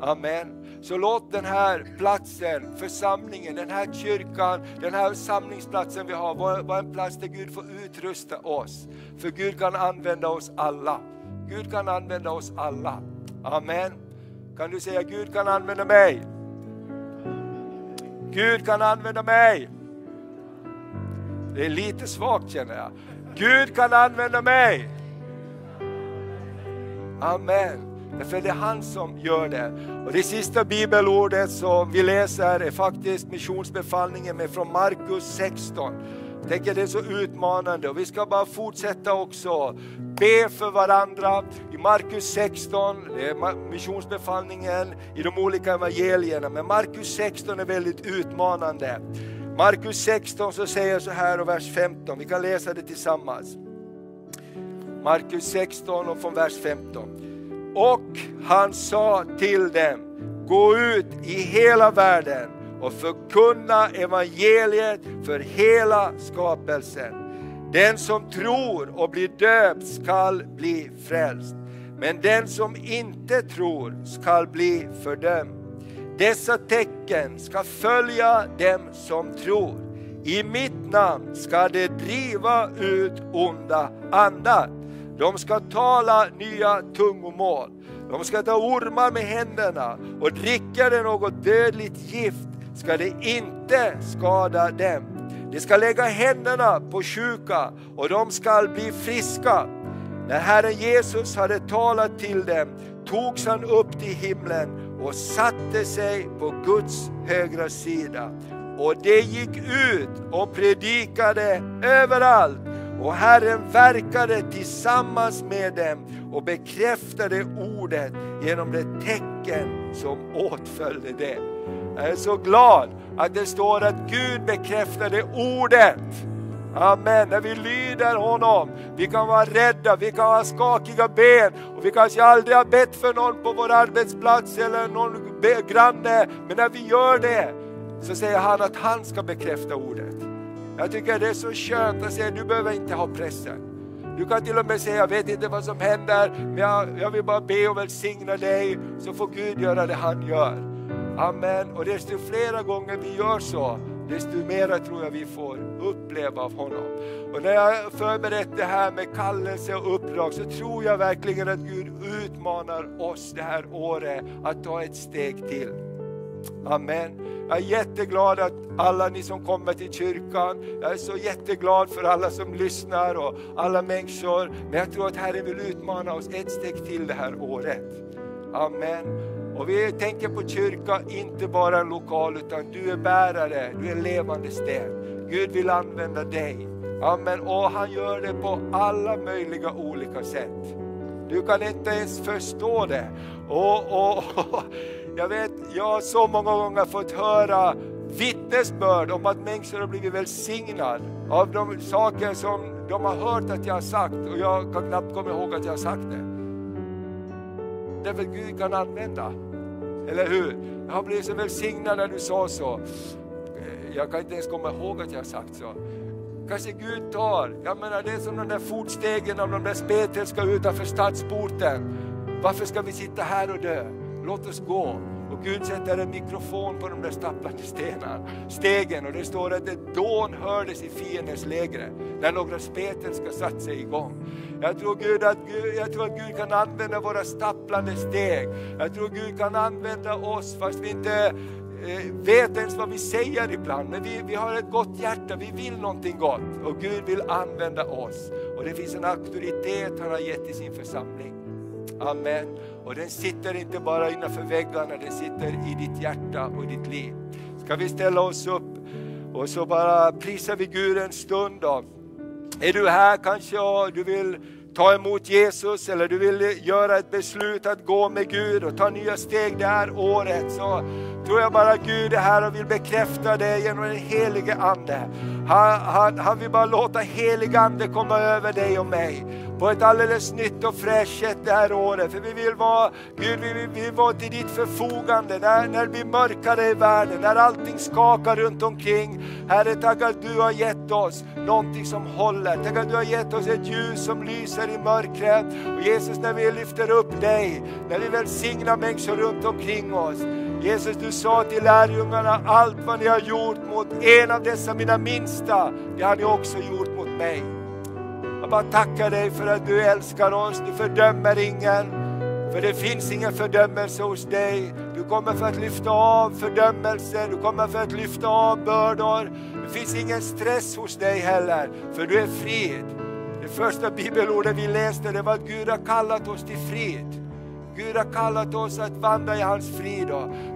Amen. Så låt den här platsen, församlingen, den här kyrkan, den här samlingsplatsen vi har vara en plats där Gud får utrusta oss. För Gud kan använda oss alla. Gud kan använda oss alla. Amen. Kan du säga Gud kan använda mig? Gud kan använda mig. Det är lite svagt känner jag. Gud kan använda mig. Amen. Därför det är han som gör det. Och det sista bibelordet som vi läser är faktiskt missionsbefallningen med från Markus 16. Jag tänker det är så utmanande och vi ska bara fortsätta också be för varandra. I Markus 16, det är missionsbefallningen i de olika evangelierna, men Markus 16 är väldigt utmanande. Markus 16 så säger så här och vers 15, vi kan läsa det tillsammans. Markus 16 och från vers 15. Och han sa till dem, gå ut i hela världen och förkunna evangeliet för hela skapelsen. Den som tror och blir döpt skall bli frälst, men den som inte tror skall bli fördömd. Dessa tecken ska följa dem som tror. I mitt namn ska de driva ut onda andar. De ska tala nya tungomål. De ska ta ormar med händerna och dricka det något dödligt gift ska det inte skada dem. De ska lägga händerna på sjuka och de ska bli friska. När Herren Jesus hade talat till dem togs han upp till himlen och satte sig på Guds högra sida. Och de gick ut och predikade överallt och Herren verkade tillsammans med dem och bekräftade ordet genom det tecken som åtföljde det. Jag är så glad att det står att Gud bekräftade ordet. Amen. När vi lyder honom, vi kan vara rädda, vi kan ha skakiga ben och vi kanske aldrig har bett för någon på vår arbetsplats eller någon granne. Men när vi gör det så säger han att han ska bekräfta ordet. Jag tycker det är så skönt att säga, du behöver inte ha pressen. Du kan till och med säga, jag vet inte vad som händer, men jag, jag vill bara be och välsigna dig, så får Gud göra det han gör. Amen. Och desto flera gånger vi gör så, desto mera tror jag vi får uppleva av honom. Och när jag förberett det här med kallelse och uppdrag så tror jag verkligen att Gud utmanar oss det här året att ta ett steg till. Amen. Jag är jätteglad att alla ni som kommer till kyrkan, jag är så jätteglad för alla som lyssnar och alla människor. Men jag tror att Herren vill utmana oss ett steg till det här året. Amen. Och vi tänker på kyrka, inte bara en lokal, utan du är bärare, du är levande sten. Gud vill använda dig. Amen. Och han gör det på alla möjliga olika sätt. Du kan inte ens förstå det. Och, och, och jag vet, jag har så många gånger fått höra vittnesbörd om att människor har blivit välsignade av de saker som de har hört att jag har sagt och jag kan knappt komma ihåg att jag har sagt det. Därför att Gud kan använda. Eller hur? Jag har blivit så välsignad när du sa så. Jag kan inte ens komma ihåg att jag har sagt så. Kanske Gud tar, jag menar det är som de där fotstegen av de där spetälska utanför stadsporten. Varför ska vi sitta här och dö? Låt oss gå. Och Gud sätter en mikrofon på de där stapplande stenar, stegen och det står att ett dån hördes i fiendens lägre när några spetälska satt sig igång. Jag tror, Gud att Gud, jag tror att Gud kan använda våra stapplande steg. Jag tror Gud kan använda oss fast vi inte eh, vet ens vad vi säger ibland. Men vi, vi har ett gott hjärta, vi vill någonting gott och Gud vill använda oss. Och det finns en auktoritet han har gett i sin församling. Amen. Och den sitter inte bara innanför väggarna, den sitter i ditt hjärta och i ditt liv. Ska vi ställa oss upp och så bara prisar vi Gud en stund. Då. Är du här kanske och du vill ta emot Jesus eller du vill göra ett beslut att gå med Gud och ta nya steg det här året så tror jag bara Gud är här och vill bekräfta det genom den helige Ande. Han, han, han vill bara låta helig Ande komma över dig och mig på ett alldeles nytt och fräscht sätt det här året. För vi vill vara, Gud, vi vill, vi vill vara till ditt förfogande när, när det blir mörkare i världen, när allting skakar runt omkring. Herre, tack att du har gett oss någonting som håller. Tack att du har gett oss ett ljus som lyser i mörkret. Och Jesus, när vi lyfter upp dig, när vi välsignar människor runt omkring oss. Jesus, du sa till lärjungarna, allt vad ni har gjort mot en av dessa mina minsta, det har ni också gjort mot mig. Jag bara tackar dig för att du älskar oss, du fördömer ingen. För det finns ingen fördömelse hos dig. Du kommer för att lyfta av fördömelse, du kommer för att lyfta av bördor. Det finns ingen stress hos dig heller, för du är frid. Det första bibelordet vi läste det var att Gud har kallat oss till frid. Gud har kallat oss att vandra i hans frid.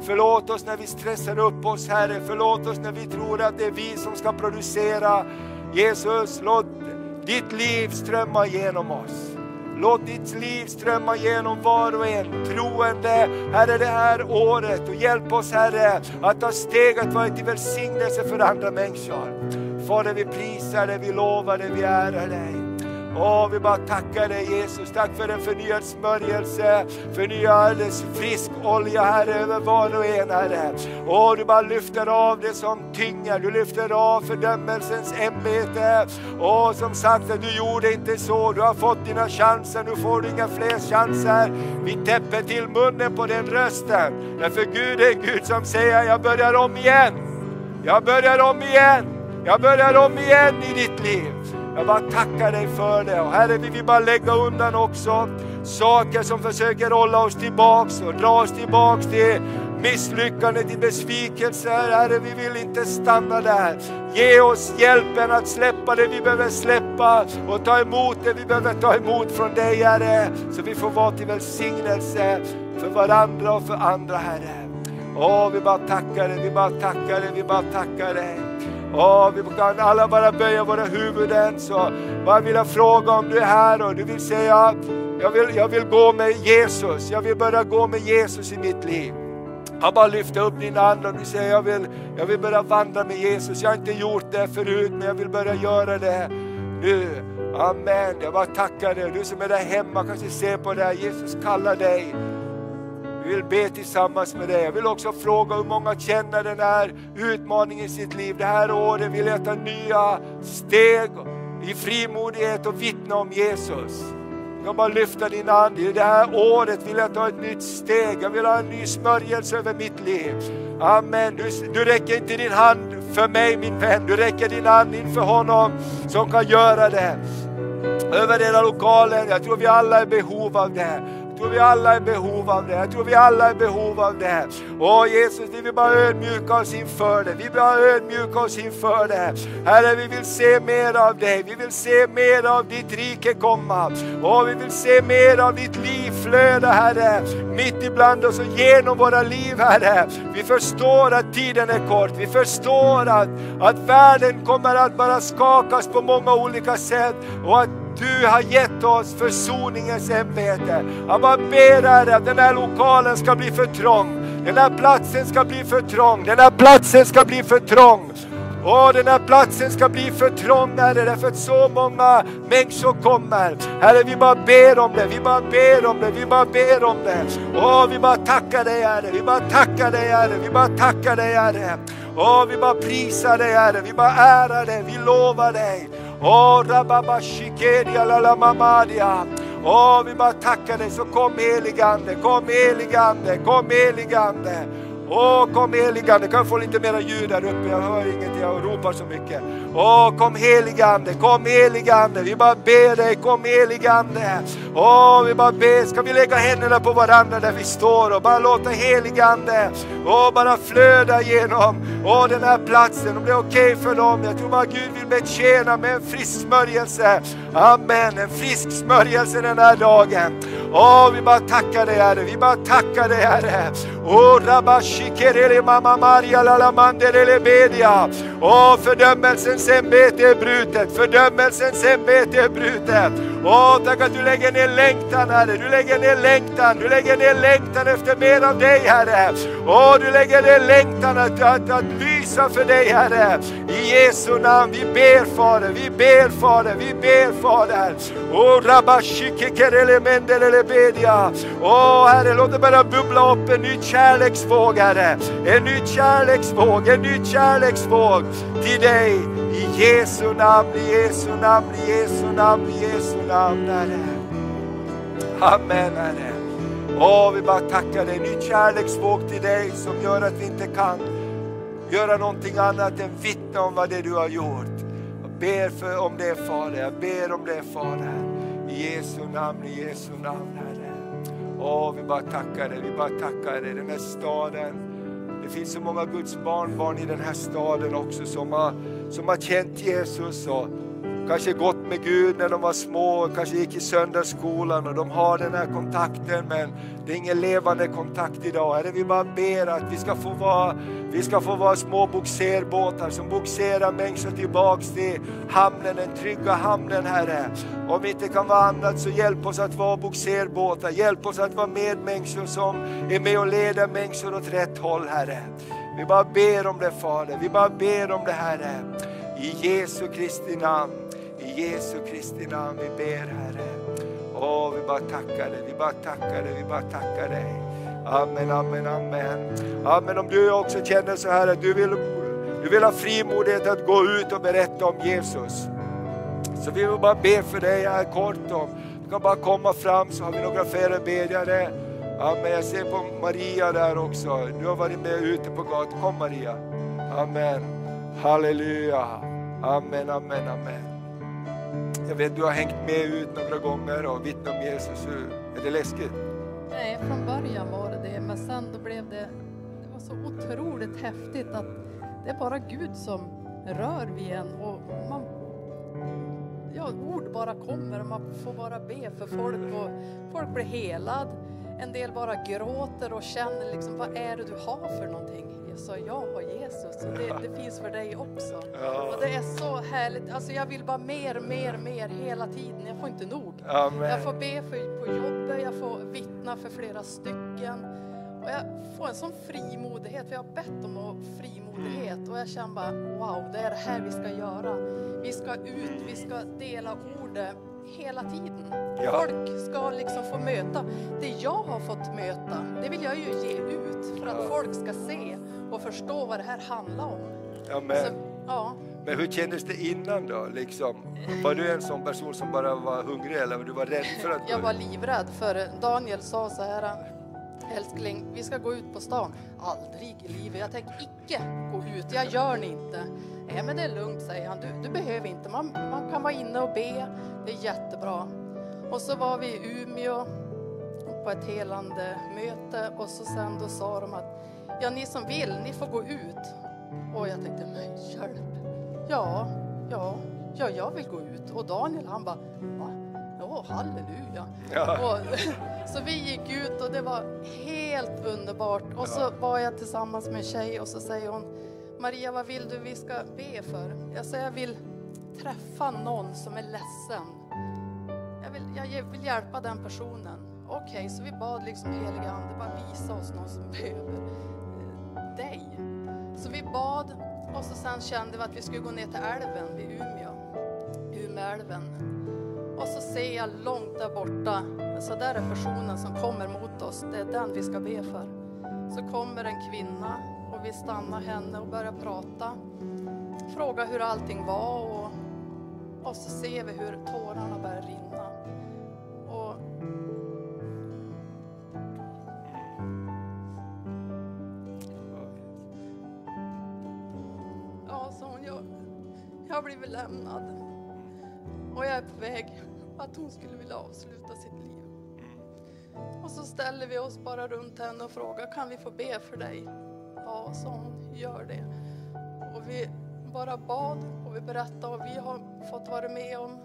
Förlåt oss när vi stressar upp oss Herre, förlåt oss när vi tror att det är vi som ska producera. Jesus, låt ditt liv strömma genom oss. Låt ditt liv strömma genom var och en troende, Herre, det här året. Och hjälp oss Herre att ta steg att vara till välsignelse för andra människor. Fader, vi prisar dig, vi lovar dig, vi ärar dig. Åh, vi bara tackar dig Jesus. Tack för en förnyad smörjelse, förnyad frisk olja Herre över var och en Herre. Åh, du bara lyfter av det som tynger, du lyfter av fördömelsens ämbete. Åh, som sagt du gjorde inte så, du har fått dina chanser, nu får du inga fler chanser. Vi täpper till munnen på den rösten. Därför Gud är Gud som säger, jag börjar om igen. Jag börjar om igen. Jag börjar om igen i ditt liv. Jag bara tackar dig för det. Och Herre, vi vill bara lägga undan också saker som försöker hålla oss tillbaks och dra oss tillbaks till misslyckande, till besvikelser. Herre, vi vill inte stanna där. Ge oss hjälpen att släppa det vi behöver släppa och ta emot det vi behöver ta emot från dig, Herre. Så vi får vara till välsignelse för varandra och för andra, Herre. Åh, vi bara tackar dig, vi bara tackar dig, vi bara tackar dig. Åh, vi kan alla bara böja våra huvuden. Så bara vill jag fråga om du är här och du vill säga, jag vill, jag vill gå med Jesus. Jag vill börja gå med Jesus i mitt liv. Jag bara lyfter upp din hand och du säger jag vill, jag vill börja vandra med Jesus. Jag har inte gjort det förut men jag vill börja göra det nu. Amen. Jag bara tackar dig. Du som är där hemma kanske ser på det här. Jesus kallar dig. Vi vill be tillsammans med dig. Jag vill också fråga hur många känner den här utmaningen i sitt liv. Det här året vill jag ta nya steg i frimodighet och vittna om Jesus. Du kan bara lyfta din hand. I det här året vill jag ta ett nytt steg. Jag vill ha en ny smörjelse över mitt liv. Amen. Du, du räcker inte din hand för mig min vän. Du räcker din hand inför honom som kan göra det. Över hela lokalen. Jag tror vi alla är i behov av det tror vi alla är i behov av det. Jag tror vi alla är i behov av det. Åh Jesus, vi vill bara ödmjuka oss inför det. Vi vill bara ödmjuka oss inför det. Herre, vi vill se mer av dig. Vi vill se mer av ditt rike komma. Åh, vi vill se mer av ditt liv flöda, Herre. Mitt ibland oss och genom våra liv, Herre. Vi förstår att tiden är kort. Vi förstår att, att världen kommer att bara skakas på många olika sätt och att du har gett oss försoningens ämbete. Jag bara ber Herre att den här lokalen ska bli för trång. Den här platsen ska bli för trång. Den här platsen ska bli för trång. Åh, den här platsen ska bli för trång Herre, därför att så många människor kommer. Herre, vi bara ber om det, vi bara ber om det, vi bara ber om det. Åh, vi bara tackar dig Herre, vi bara tackar dig Herre, vi bara tackar dig Herre. Åh, vi bara prisar dig Herre, vi bara ärar dig, vi lovar dig. Åh, rababa shikeria. Åh, oh, vi bara tackar dig, så kom heligande, kom heligande, kom heligande. Åh, kom heligande, kan jag få lite mera ljud där uppe? Jag hör ingenting, jag ropar så mycket. Åh, kom heligande, kom heligande. Vi bara ber dig, kom heligande. Åh, vi bara ber, ska vi lägga händerna på varandra där vi står och bara låta heligande, åh, bara flöda genom, åh, den här platsen. Om det är okej okay för dem. Jag tror bara Gud vill betjäna med en frisk smörjelse. Amen, en frisk smörjelse den här dagen. Åh, vi bara tackar dig Herre, vi bara tackar dig Herre. Åh, rabashikerele lalamanderele bedia. Åh, fördömelsens ämbete är brutet, fördömelsens ämbete är brutet. Åh, tack att du lägger ner längtan Herre, du lägger ner längtan, du lägger ner längtan efter mer av dig Herre. Åh, du lägger ner längtan att, att, att prisa för dig Herre. I Jesu namn, vi ber Fader, vi ber Fader, vi ber Fader. Åh, rabashikerele. Åh Herre, låt det bara bubbla upp en ny kärleksvåg Herre. En ny kärleksvåg, en ny kärleksvåg till dig. I Jesu namn, i Jesu namn, i Jesu namn, i Jesu namn Herre. Amen Herre. Åh, vi bara tackar dig. Ny kärleksvåg till dig som gör att vi inte kan göra någonting annat än vittna om vad det du har gjort. Jag ber för, om det Fader, jag ber om det Fader. I Jesu namn, i Jesu namn Herre. Åh, vi bara tackar dig, vi bara tackar dig. Den här staden, det finns så många Guds barnbarn i den här staden också som har, som har känt Jesus och kanske gått med Gud när de var små, kanske gick i söndagsskolan och de har den här kontakten men det är ingen levande kontakt idag. Herre, vi bara ber att vi ska få vara, vi ska få vara små boxerbåtar som boxerar människor tillbaks till hamnen, den trygga hamnen Herre. Om vi inte kan vara annat så hjälp oss att vara boxerbåtar, hjälp oss att vara medmänniskor som är med och leder människor åt rätt håll Herre. Vi bara ber om det Fader, vi bara ber om det Herre. I Jesu Kristi namn. I Jesu Kristi namn vi ber Herre. Åh, vi bara tackar dig, vi bara tackar dig, vi bara tackar dig. Amen, amen, amen. Amen, om du också känner så här att du vill, du vill ha frimodighet att gå ut och berätta om Jesus. Så vi vill bara be för dig här kort. Om. Du kan bara komma fram så har vi några förebedjare. Amen, jag ser på Maria där också. Du har varit med ute på gatan. Kom Maria. Amen. Halleluja. Amen, amen, amen. Jag vet du har hängt med ut några gånger och vittnat om Jesus. Är det läskigt? Nej, från början var det det, men sen då blev det, det var så otroligt häftigt att det är bara Gud som rör vid en och man, ja, ord bara kommer och man får bara be för folk och folk blir helad. En del bara gråter och känner liksom, vad är det du har för någonting? Jag sa, jag har Jesus och det, det finns för dig också. Ja. Och det är så härligt. Alltså jag vill bara mer, mer, mer hela tiden. Jag får inte nog. Amen. Jag får be för, på jobbet, jag får vittna för flera stycken. Och jag får en sån frimodighet, för jag har bett om frimodighet. Och jag känner bara, wow, det är det här vi ska göra. Vi ska ut, vi ska dela ordet hela tiden. Ja. Folk ska liksom få möta det jag har fått möta. Det vill jag ju ge ut för att Ja. folk ska se och förstå vad det här handlar om. Amen. Så, ja, Men hur kändes det innan då? Liksom, var du en sån person som bara var hungrig eller var du var rädd för att jag var livrädd för Daniel sa så här Älskling, vi ska gå ut på stan. Aldrig i livet. Jag tänker icke gå ut. Jag gör ni inte. Nej, men det är lugnt, säger han. Du, du behöver inte. Man, man kan vara inne och be. Det är jättebra. Och så var vi i Umeå på ett helande möte och så sen då sa de att ja, ni som vill, ni får gå ut. Och jag tänkte, men hjälp. Ja, ja, ja, jag vill gå ut. Och Daniel han bara, va? Ja, halleluja. Ja. Och, (laughs) så vi gick ut och det var helt underbart. Och så var jag tillsammans med en tjej och så säger hon, Maria vad vill du vi ska be för? Jag säger, jag vill träffa någon som är ledsen. Jag vill, jag vill hjälpa den personen. Okej, så vi bad liksom heliga ande, bara visa oss någon som behöver eh, dig. Så vi bad och så sen kände vi att vi skulle gå ner till älven vid Umeå, Umeälven. Och så ser jag långt där borta, så där är personen som kommer mot oss, det är den vi ska be för. Så kommer en kvinna och vi stannar henne och börjar prata. Fråga hur allting var och, och så ser vi hur tårarna börjar rinna. Blivit lämnad och jag är på väg att hon skulle vilja avsluta sitt liv. Och så ställer vi oss bara runt henne och frågar, kan vi få be för dig? Ja, sa hon, gör det. Och vi bara bad och vi berättade och vi har fått vara med om.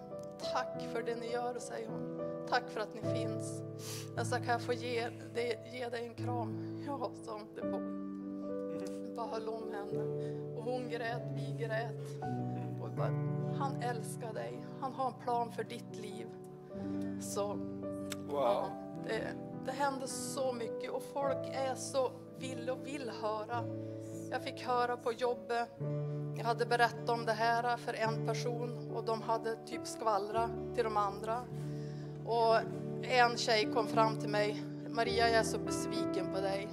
Tack för det ni gör, säger hon. Tack för att ni finns. Jag sa, kan jag få ge, det, ge dig en kram? (laughs) Ja, sa hon. Det var. Bara höll om henne. Och hon grät, vi grät. Bara, han älskar dig. Han har en plan för ditt liv. Så Ja, Wow. det, det händer så mycket och folk är så vill och vill höra. Jag fick höra på jobbet, jag hade berättat om det här för en person och de hade typ skvallra till de andra. Och en tjej kom fram till mig, Maria jag är så besviken på dig.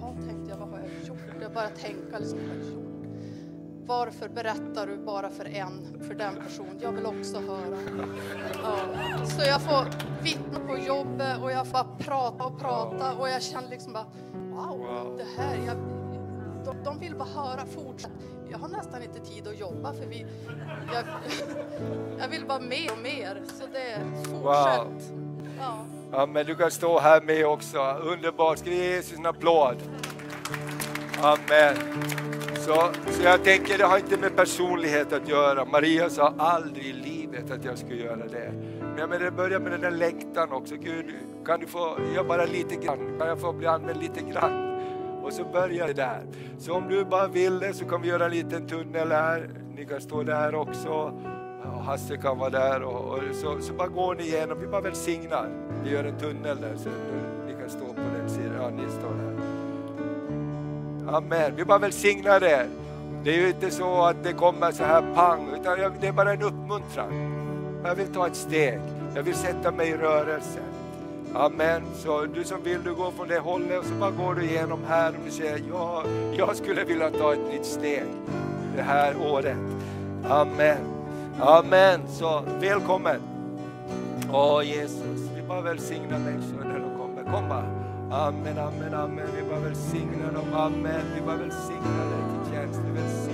Jaha, tänkte jag, vad har jag gjort? Jag bara tänka liksom, vad har jag gjort? Varför berättar du bara för en, för den personen? Jag vill också höra. Ja. Så jag får vittna på jobbet och jag får prata och prata och jag känner liksom bara wow, Wow. det här, jag, de, de vill bara höra, fortsätt. Jag har nästan inte tid att jobba för vi, jag, (laughs) jag vill bara mer och mer. Så det, fortsätt. Ja. Ja, men du kan stå här med också. Underbart. Ska vi ge Jesus en applåd? Amen. Så, så jag tänker, det har inte med personlighet att göra. Maria sa aldrig i livet att jag skulle göra det. Men jag menar, det börjar med den där längtan också. Gud, kan du få göra bara lite grann? Kan jag få bli använd lite grann? Och så börjar det där. Så om du bara vill det så kan vi göra en liten tunnel här. Ni kan stå där också. Och Hasse kan vara där. Och, och så, så bara går ni igenom. Vi bara välsignar. Vi gör en tunnel där så ni kan stå på den sidan. Ja, ni står där. Amen. Vi bara välsignar er. Det är ju inte så att det kommer så här pang, utan det är bara en uppmuntran. Jag vill ta ett steg. Jag vill sätta mig i rörelse. Amen. Så du som vill, du går från det hållet och så bara går du igenom här och du säger, ja, jag skulle vilja ta ett nytt steg det här året. Amen. Amen. Så välkommen. Åh Jesus, vi bara välsignar dig så när du kommer. Kom bara. Amen, amen, amen. Vi bara välsignar dem. Amen. Vi bara välsignar dig till tjänst. Välsignar